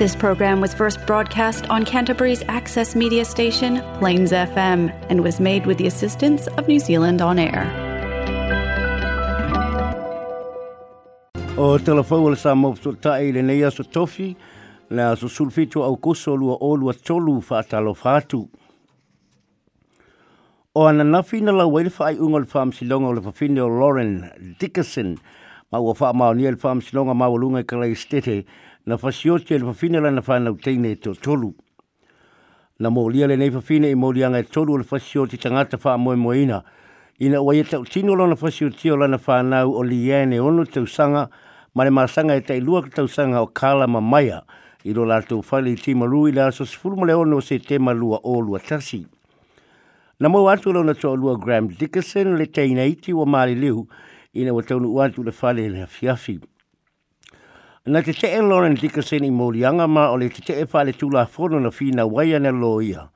This program was first broadcast on Canterbury's access media station, Plains FM, and was made with the assistance of New Zealand On Air. O telefou le sa mau so tai le nei aso tofi, le aso sulfitu au koso lua olua tolu whaatalo fatu. O ananafi na lau waile whaai unga le whaamsilonga o le whawhine o Lauren Dickerson, ma ua whaamau ni le ma mawalunga i kalai stete, na fasiote le fafine la na whanau teine e to tolu. Na mōlia le nei fafine i mōlia ngai e tolu le fasiote tangata wha moe moeina. Ina wai e tau tino lona fasiote o lana whanau o liene ono tau sanga, ma le māsanga e tai lua ka tau sanga o kāla mamaya. I lo lato whale i ti maru i la so sifuru mole ono se te malua o lua tasi. Na mō atu lona toa lua Graham Dickerson le teina iti wa maali lehu, ina wa tau nu atu le whale le hafiafi. Na te te e Lauren Dickerson i Morianga ma o le te te e whale tula whono na whina waia na loia.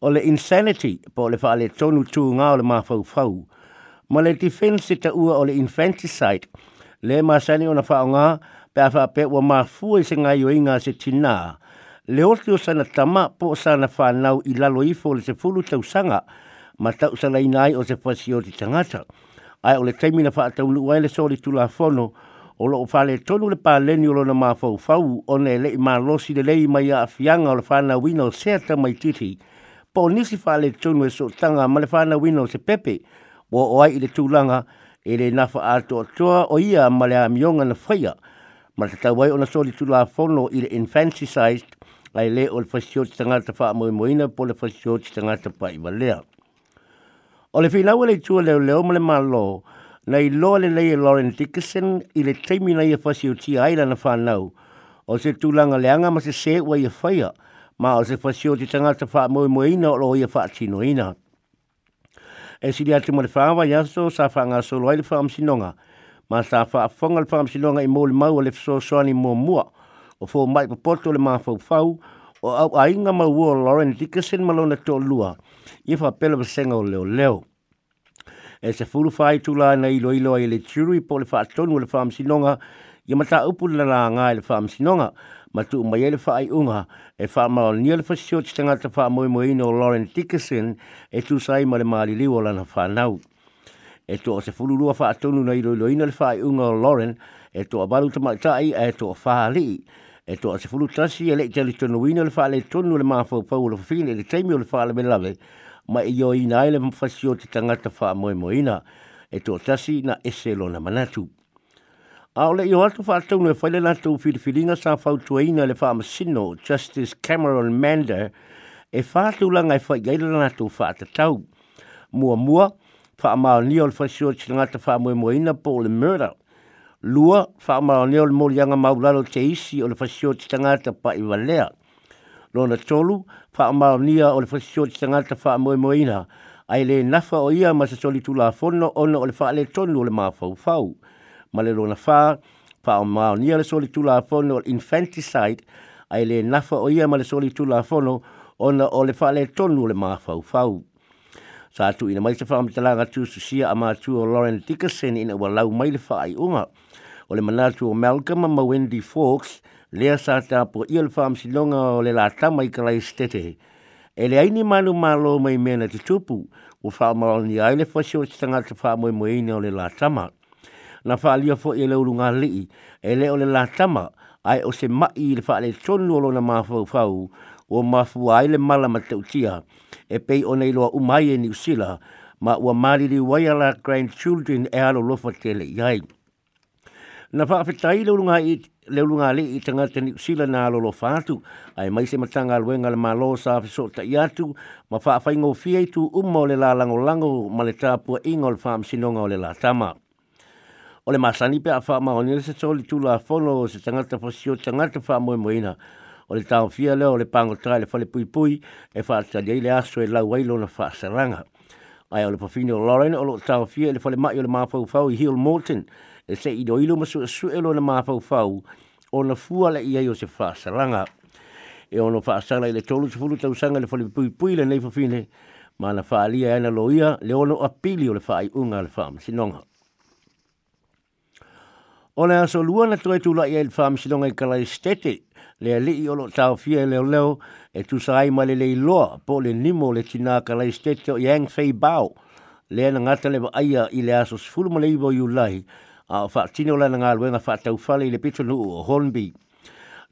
O le insanity pa o le whale tonu tū ngā o le ma fau fau. Ma le defense te ua o le infanticide le ma sani o na whao ngā pe a wha pe ua ma fua i se ngā yo inga se tina. Le oti o sana tama po sana whanau i lalo ifo le se fulu tau sanga ma tau sana inai o se pasi o te tangata. Ai o le teimina wha atau luwai le sori tula whono o lo fale tonu le paleni o lona mafau fau o ne le ma losi le lei mai a fianga o le fana wino se ta mai titi po nisi fale tonu e so tanga ma le fana wino se pepe o o ai le tulanga e le nafa ato atoa o ia ma le amionga na faya ma le tawai o na soli tula fono i le infancy sized ai le ol le fasio ti tanga ta mo moe moina po le fasio ti tanga ta pa i valea o le finawa e le tua leo leo ma le malo Nei lole nei Lauren Dickinson i le teimi nei e fasi o tia aila na whanau. O se tūlanga leanga ma se se ua i e whaia, ma o se fasi o te tangata wha moe ina o lo i a wha tino ina. E, e si atu mo le whawa sa wha ngā solo ai le wha amsinonga, ma sa wha whonga le wha amsinonga i mō le mau o le fso soani mua mua, o fō mai papoto le maa fau fau, o au ainga ma o Lauren Dickinson malona tō lua, i wha pelo senga o leo leo. e se furu fai tu la nei lo ilo ai le tiri po le fa tonu le fam sinonga ye mata upu la la nga le fam sinonga ma tu ma le fa e unga e fa ma ni le fa sio tanga te fa moi moi no Lauren Dickinson e tu sai ma le mali li wala na fa e tu o se furu lua fa tonu nei lo ilo ina le fa ai unga Lauren e tu a balu tama tai e tu a fa e tu a se fulu tasi e le tele tonu ina le fa le tonu le ma fa o ulo fa le taimi o le fa le me lave ma i o ina ele mwhasi o te tangata wha moe moe e tō tasi na ese lo na manatu. A ole i o atu wha atu nwe whaile natu whirifiringa sa whautua ina le wha masino Justice Cameron Mander e wha atu langai e wha i gaila natu wha atatau. Mua mua, wha amao ni o le whasio te ngata wha moe moe ina po le murder. Lua, wha amao ni o le morianga maulalo te o te ngata pa i walea lona tolu fa amaonia o le fasio te tangata fa amoemoeina ai le nafa o ia ma se soli tula fono ona o le fa ale tonu o le maa fau fau. Ma le lona fa, fa amaonia le soli tula fono o infanticide ai le nafa o ia ma le soli tula fono ona o le fa ale tonu o le maa fau fau. Sa atu ina mai se fa amitalanga tu susia a maa tu o Lauren Dickerson ina wa lau mai le fa ai unga o le manatu o Malcolm ma Wendy Fawkes lea sa te apo fam si wha longa o le la tamai ka lai stete. E le aini manu malo mai mena te tupu, o wha maro ni aile fwasi o tanga te wha moe moe ine o le la tama. Na wha alia fo i e le uru ngā lii, e le le la tama, ai o se mai i le wha le tonu o na mafau fau, o mafu aile mala ma te utia, e pei o nei umaye ni usila, ma ua mariri waiala grandchildren children e alo lofa tele iai na fa fa tai le lunga i le lunga le i tanga te sila na lo lo fatu ai mai se matanga lo ngal ma lo sa fa so ta yatu ma fa fa ngo fi ai tu umo le la lango lango ma le tapu ingol fam sinonga o le la tama o le masani pe fa ma oni se so tu la fono se tanga ta fa sio tanga ta fa mo moina ole le tau fia leo le pango tra le fale pui pui e fa ta dei le aso e la wailo na fa saranga ai ole le pofino lorene o lo tau fia le fale mai o le mafau fau i hill morton e se i doilo masu e su elo na mafau fau o na fua le ia yo se fasaranga. E ono fasaranga i le tolu se fulu tausanga le fali pui pui le neifo fine ma na faalia e na loia le ono apili o le faai unga le fama sinonga. O le aso lua na toetu la ia le fama sinonga i kalai stete le ali i olo tau fia e leo leo e tu sai ma le lei loa po le nimo le tina kalai stete o yang fei bao le na ngata le aia i le aso sfulu ma le iwo yulahi. lahi a fa tino la nga luenga fa tau fali le pito nu o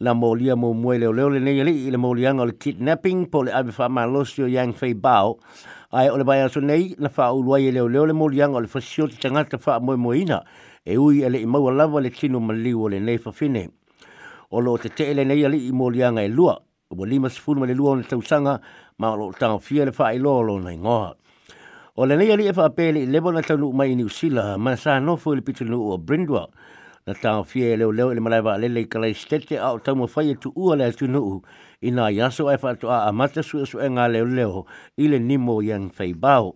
la molia mo muele o leo le nei le le molia ngol kidnapping po le abe fa ma losio yang fei bao ai ole bai aso nei na fa o luai e leo leo le molia ngol fa sio te tanga te fa mo moina e ui ele i mau lava le tino mali o le nei fa fine o lo te te ele nei ali i molia e lua o lima sifunu le lua o le tausanga ma lo tanga fia le fa ilo lo lo nei ngoa O le nei ali e whaapele i lebo na tau nuk mai i niusila, ma sa no fu ili pitu nuk o Brindwell, na tau fie e leo leo ili malaiwa alele i kalai stete au tau mo whai e tu ua le atu nuk, i nga yaso ai whaatu a amata su e su e ngā leo leo i le nimo yang whai bau.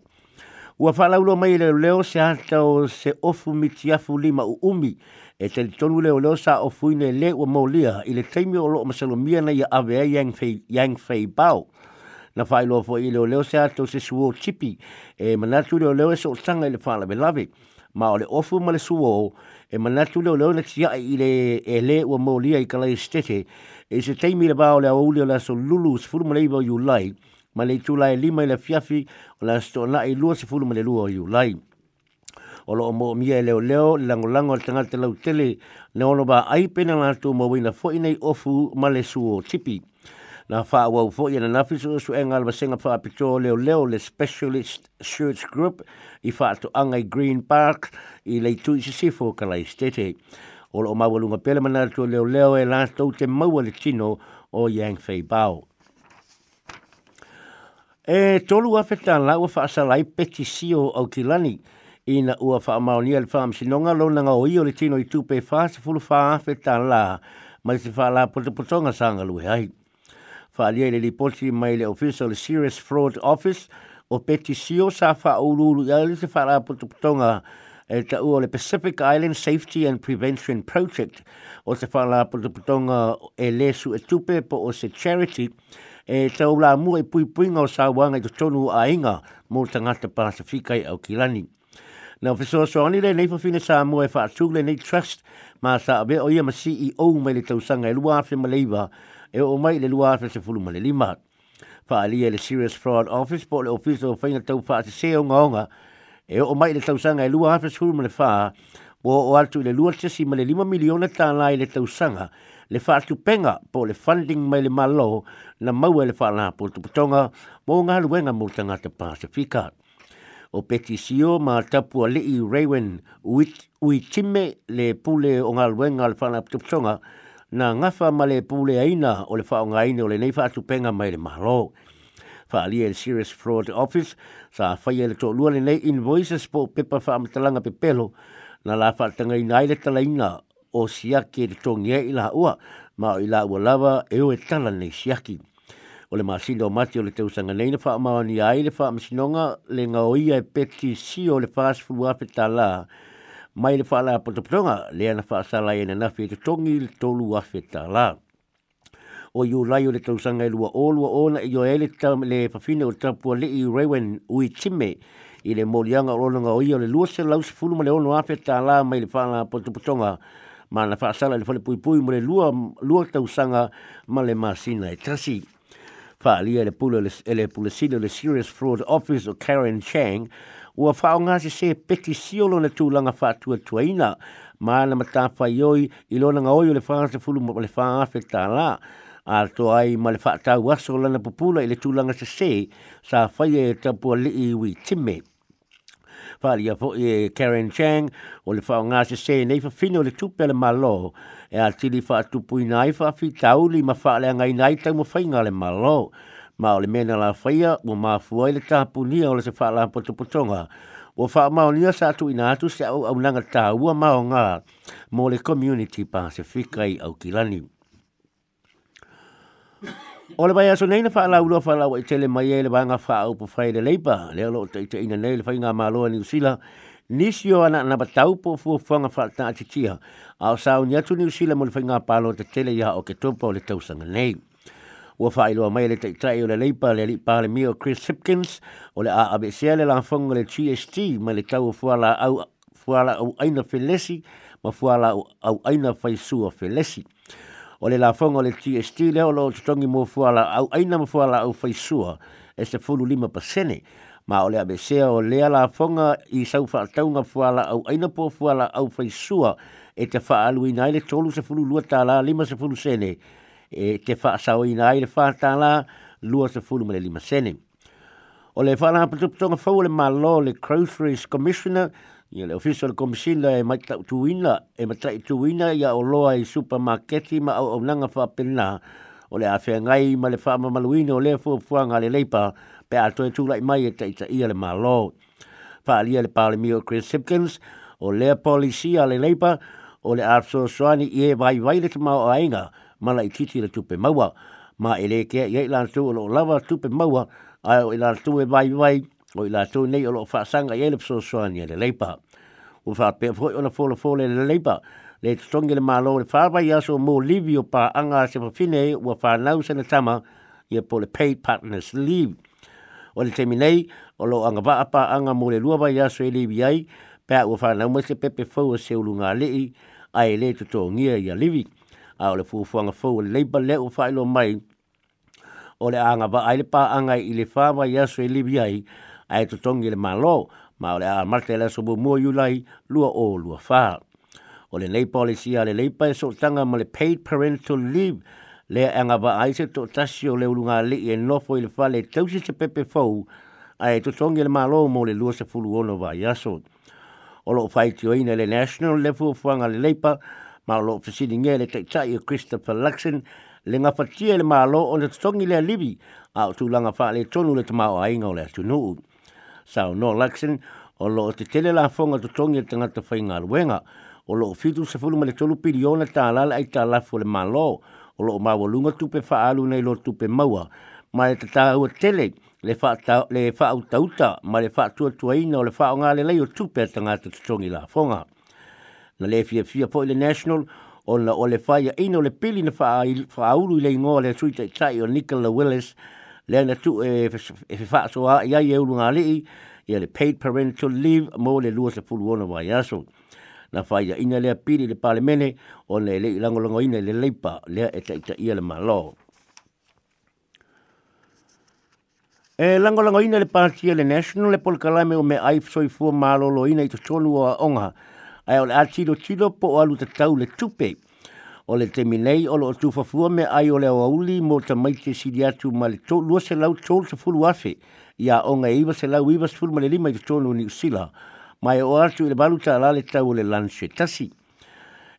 Ua whaala ulo mai leo leo se hatau se ofu mitiafu lima u umi, e te tonu leo leo sa ofu ine le ua maulia i le teimio o loo masalumia na ia avea yang whai bau na fai lo fo ile o leo se ato se suo chipi e manatu le o leo e so tanga ile fala me lave ma o le ofu ma le suo e manatu le o leo na tia i le e le ua mo lia i kalai stete e se teimi le ba o le au ule o la so lulu se furu ma le iba o yulai ma le tula e lima i le fiafi o la sto na i lua se furu ma le lua o yulai o lo mo mi e leo leo lango lango al tangal te lau tele le ono ba ai pena la tu mo wina fo inei ofu ma le suo tipi na fa wa fo ye na fiso so engal ba singa fa pito le le le specialist shirts group i fa to angai green park i le tu si si fo kala estete o lo ma wolunga pele mana to le le e la to te ma wol chino o yang fei bao e tolu afeta la wa fa sa lai petisio o kilani ina ua fa maonia le fam si nonga lo nga o i le chino i tupe fa se fulu fa afeta la ma se fa la potonga sanga lu ai faaalia i le lipoti mai le official serious fraud office o petisio sa faaulūlu i ai le se faalapotopotoga e taʻu o le pacific island safety and prevention project o se faalapotopotoga e lē suʻetupe po o se charity e tau lamua i puipuiga o sauaga i totonu aiga mo tagata pasifika i kilani. na fesoasoani lenei fafine sa mua e faatū lenei trust ma saavea o ia ma ceo mai le tausaga e lua afe ma leiva e o mai le lua afe se fulu male le lima. Pa alia e le Serious Fraud Office po le ofiso o whainga tau pa te se o e o mai le tausanga e lua afe se fulu ma le po o atu le lua tesi ma le lima miliona tā lai le tausanga, le wha atu penga po le funding mai le malo na maua e le wha la po tuputonga, mo ngā luenga mo tangata Pasifika. O petisio e ma tapua lii Raywen uitime le pule o ngā luenga le wha la tuputonga, na ngafa male pule aina o le whaonga aine o le nei whaatu penga mai le mahalo. Whaali e Serious Fraud Office sa whai e le tō luane nei invoices po pepa whaamatalanga pe pelo na la whaatanga ina aile tala ina o siake le tō ngia e i la ua ma o i la ua lava e o e tala nei siaki. O le maasino o mati o le teusanga nei na whaamaoni aile whaamasinonga le ngaoia e peti si o le whaasfu wafetala le e peti o le whaasfu wafetala mai le whaala potopotonga le ana whaasala e na nafi te tongi le tolu afeta la. O iu rai o le tausanga e lua olua ona i o ele le pafine o tapua le i rewen ui time i le molianga o rononga o iu le lua se lau sefulu ma le ono afeta la mai le whaala potopotonga ma na whaasala le whale pui pui ma le lua, lua tausanga ma le masina e tasi. Whaalia e le pula e le, le pula sino le serious fraud office o Karen Chang, ua whao ngā se se peti siolo na tūlanga whātua tuaina, mā na mata whaioi i lona ngā oio le whāngase fulu mo le whāngase tā lā, a to ai ma le whātau aso lana pupula i le tūlanga se se, sa whaia e tapua li iwi timme. Whāria po e Karen Chang, o le whao ngā se se, nei whawhine o le tūpele malo, e a tiri whātupu i nai whawhi tauli ma whaalea ngai nai tau mo whainga le Malo ma o le mena la whaia o ma fuai le tapu nia o le se wha la poto potonga. O wha mao nia sa atu ina atu se au au nanga tā ua mao ngā mo le community pasifika i au kilani. O le bai aso neina wha la ulo wha la wa i tele mai e le bai ngā wha au po whai le leipa le alo o teite ina nei le whai ngā maloa ni usila nisi o ana na batau po fua whanga wha ta ati tia. Ao sao ni atu ni usila mo le whai ngā palo te tele ia o ke topa o le tausanga nei. Nei ua faailoa mai le taʻitaʻi o le leipa le alii palemi o chris hipkins o le a avesea le lafoga le gst ma le tau fualaauaina felesi ma fualaauaina faisua felesi o le lafoga o le gst lea o loo totogi mo fualaauaina ma fualaau faisua e se fululima pasene ma o le avesea o lea lafoga i sau faatauga fualaauaina po fualaau faisua e te faaaluina ai le tolu sefululua tālā lima sefulusene e te fa sa i nai le fa ta la lua se fulu le lima sene o le fa la pato pato fa le ma lo le groceries commissioner i le official commissioner e mai ta tu ina e mai ta tu ina ia o loa i supermarket ma o o nanga fa pena o le afia ngai ma le fa ma maluina o le fu fu nga le leipa pe alto e toe tūlai mai e te ita ia le malo. Whaalia le pāle mio Chris Sipkins, o lea polisi a le leipa, o le afso soani i e vai vai le te o ainga, mala i titi la tupe maua. Ma e le kea i la tu o lava tupe maua, a o i la tu e vai vai, o i la tu nei o lo whaasanga i ele pso soani e le leipa. O wha pe a fhoi o na fola fola e le leipa, le tutongi le malo le whaabai aso mō livi o pa anga se pa fine ua whanau sena tama i a po le paid partners leave. O le temi nei, o lo anga vaa pa anga mō le lua vai aso e livi ai, pe a ua whanau mwese pepe fau a se ulunga lii, ai le tutongia i a livi. Livi a o le fuafuaga fou le leiba lea ua faailo mai o le aga vaai le paaga i le ya aso e livi ai a totogi i le malo ma ole le aamata e le aso muamua iulai lua o lua fa ole nei policy ale le leipa e so tanga ma le paid parental leave lea e agavaai se toʻatasi o le ulugalii e nofo i le fale tausi se pepe fou ae totogi i le malo mo le 26 vaiaso o loo faitioina i le national le fuafuaga le leipa malo o pisini nge le teitai o Christopher Luxon, le nga fatia le malo o le tongi le alibi, a o tūlanga wha le tonu le tamau a inga o le atunuu. Sao no Luxon, o lo o te tele la fonga to tongi le tangata whai ngā ruenga, o lo o fitu sa fulu ma le tolu piriona tā lala ai tā lafo le malo, o lo o mawa lunga tupe wha alu nei lo tupe maua, ma le tata ua tele, le fa ta le fa uta uta ma le fa tu tu ina le fa nga le lai o tu pe tanga te tongi la fonga na le fia fia po le national on la ole faia ino le pili na fa fa le ngo le suite tai o Nicola Willis le na tu e e fa so a ia ye ulu ngali ia le paid parental leave mo le lua se pulu ona wa ia so na faia ina le pili le parlamente o le le lango lango ina le leipa le e tai le malo E lango lango ina le partia le national le polkalame o me aifsoi malo malolo ina i tutonu o onga ai o le atino tino po o alu tatau le tupe. O le teminei o lo tufa fua me ai o le auli mo ta mai te sidi atu ma le tō lua se lau tō sa fulu afe. Ia o ngai iwa se lau iwa sa fulu ma le lima i te tōnu ni usila. Ma e o atu i le balu ta ala le tau o le lanse tasi.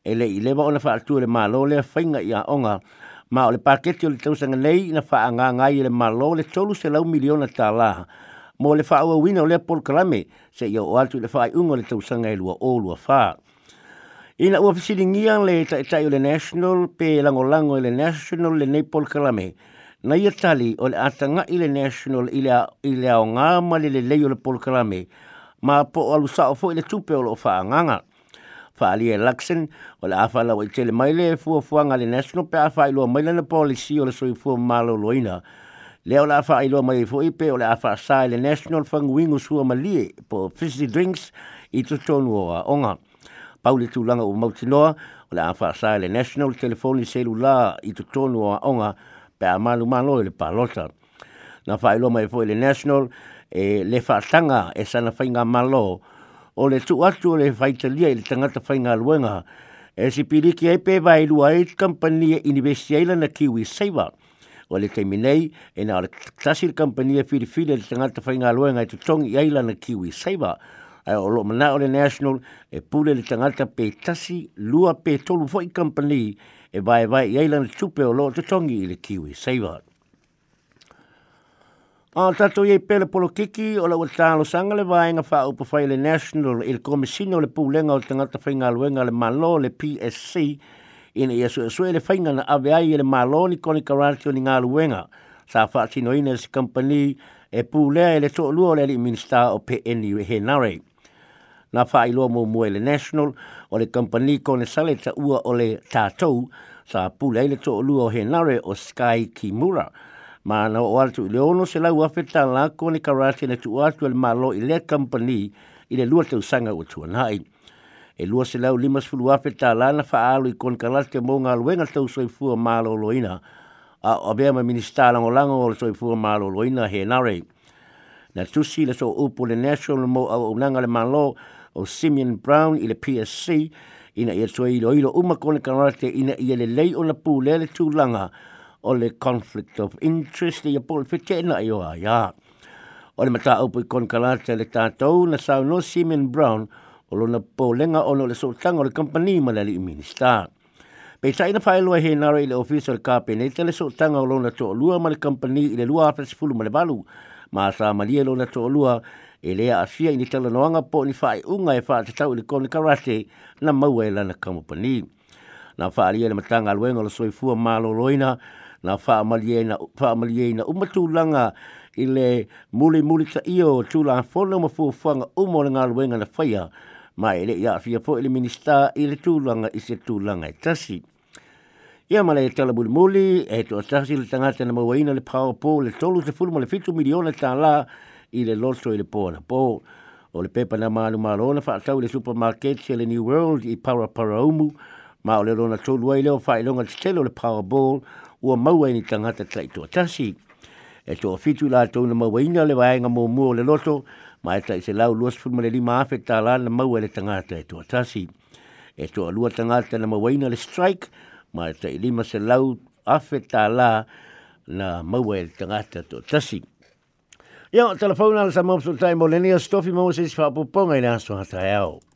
E le i lewa o na faa atu le malo le whainga i a onga. Ma o le paketi o le tausanga nei na faa ngā ngai le malo le tōlu se lau miliona ta laha mo le faa awa wina o le Paul Kalame se ia o atu le fai ungo le tausanga e lua o lua fa. Ina ua fisiri ngian le ta itai o le National pe lango lango le National le Paul Kalame na ia tali o le atanga i le National i le ao ngama le le leo le Paul Kalame ma po o alu sao fo i le tupe o lo fa nganga. Fa alia e laksen o le afala wa i tele maile e fua fuanga le National pe afai lua maile na polisi o le soifua malo loina. ina. Leo la wha i loa mai fo ipe o la sa le National Whanguingu Sua mali po Fizzy Drinks i to tonu wo a onga. tu langa o Mautinoa o la wha sa le National Telefoni Celula i to tonu wo a onga pe a malu malo e le palota. Na fa i mai fo le National e le fa tanga e sana fainga malo o le tu atu le le italia i le tangata fainga luenga e si piriki ai pe vai lua e kampania Universia Ilana Kiwi Saver. o le teiminei e na o le tasi le kampania filifili le tangata whainga aloenga i tutongi i aila na kiwi saiba ai o loo mana o le national e pule le tangata pe tasi lua pe tolu fwoi kampani e vai e vai i aila na tupe o loo tutongi i le kiwi saiba A tato ye pele polo kiki o la watalo sanga le vai nga fa upo fai le national il komisino le pulenga o tangata whainga aloenga le malo le PSC ina ia su su ele fainga na ave ai ele maloni koni karanti ni ngalu wenga sa fa sino ina si company e pu le ele so lu ole minsta o pe eni e. he nare na fa ilo mo mo ele national o le company koni sale ta ua le tatou sa pu le ele so lu o he nare o sky kimura ma na o altu le ono se la ua feta la koni karanti ne tu atu ele malo ile company ile lu te usanga o tu nai e lua se lau lima sulu afe ta lana fa alu i kon kalas ke mounga luenga tau soi fua maa loina. A obea ma minista lango lango o soi fua maa loina he nare. Na tusi le so upo le national mo au unanga le manlo o Simeon Brown i le PSC ina ia soi ilo ilo uma kone kanarate ina ia le lei o na pu le le tūlanga o le conflict of interest i a pole fitte na i o a ia. O le mata upo i kone kanarate le tātou na sau no Simeon Brown o o po lenga o le sotanga o le company ma le minister. Pei tai na whaelo he nara i le ofisa o le kāpene, te le sotanga o lona to lua ma le company i le lua apes fulu ma le balu, ma sa malie lona to lua e lea a i ni tala noanga po ni whae unga e whae te i le koni karate na maua e lana company. Na whae alia le matanga aluenga le soifua ma lo roina, na whae malie na umatu langa i le muli muli sa io tūla fono ma fanga umo le ngā luenga na whaia, ma ele ya fia po ele minister ile tu langa i se tu langa e tasi ia mala e tala bul muli e to tasi le tanga tana mawaina le pao po le tolu se fulu le fitu miliona ta la i le loso i le po po o le pepa na malu malona na tau le supermarket se le new world i para para umu ma o le lona tolu ai leo fa i longa tselo le pao po ua maua ni tanga ta tlai to tasi e to fitu la tona mawaina le vaenga mo mo le loso ma e tai se lau lua se fulmale lima afe ta la na maua le tangata e tua tasi. E tua lua tangata na mawaina le strike, ma e tai lima se lau afe ta la na maua le tangata e tua tasi. yo telefona ala sa mamsu tai mo lenia stofi mamsu isi fa'apuponga ina aso hata e au.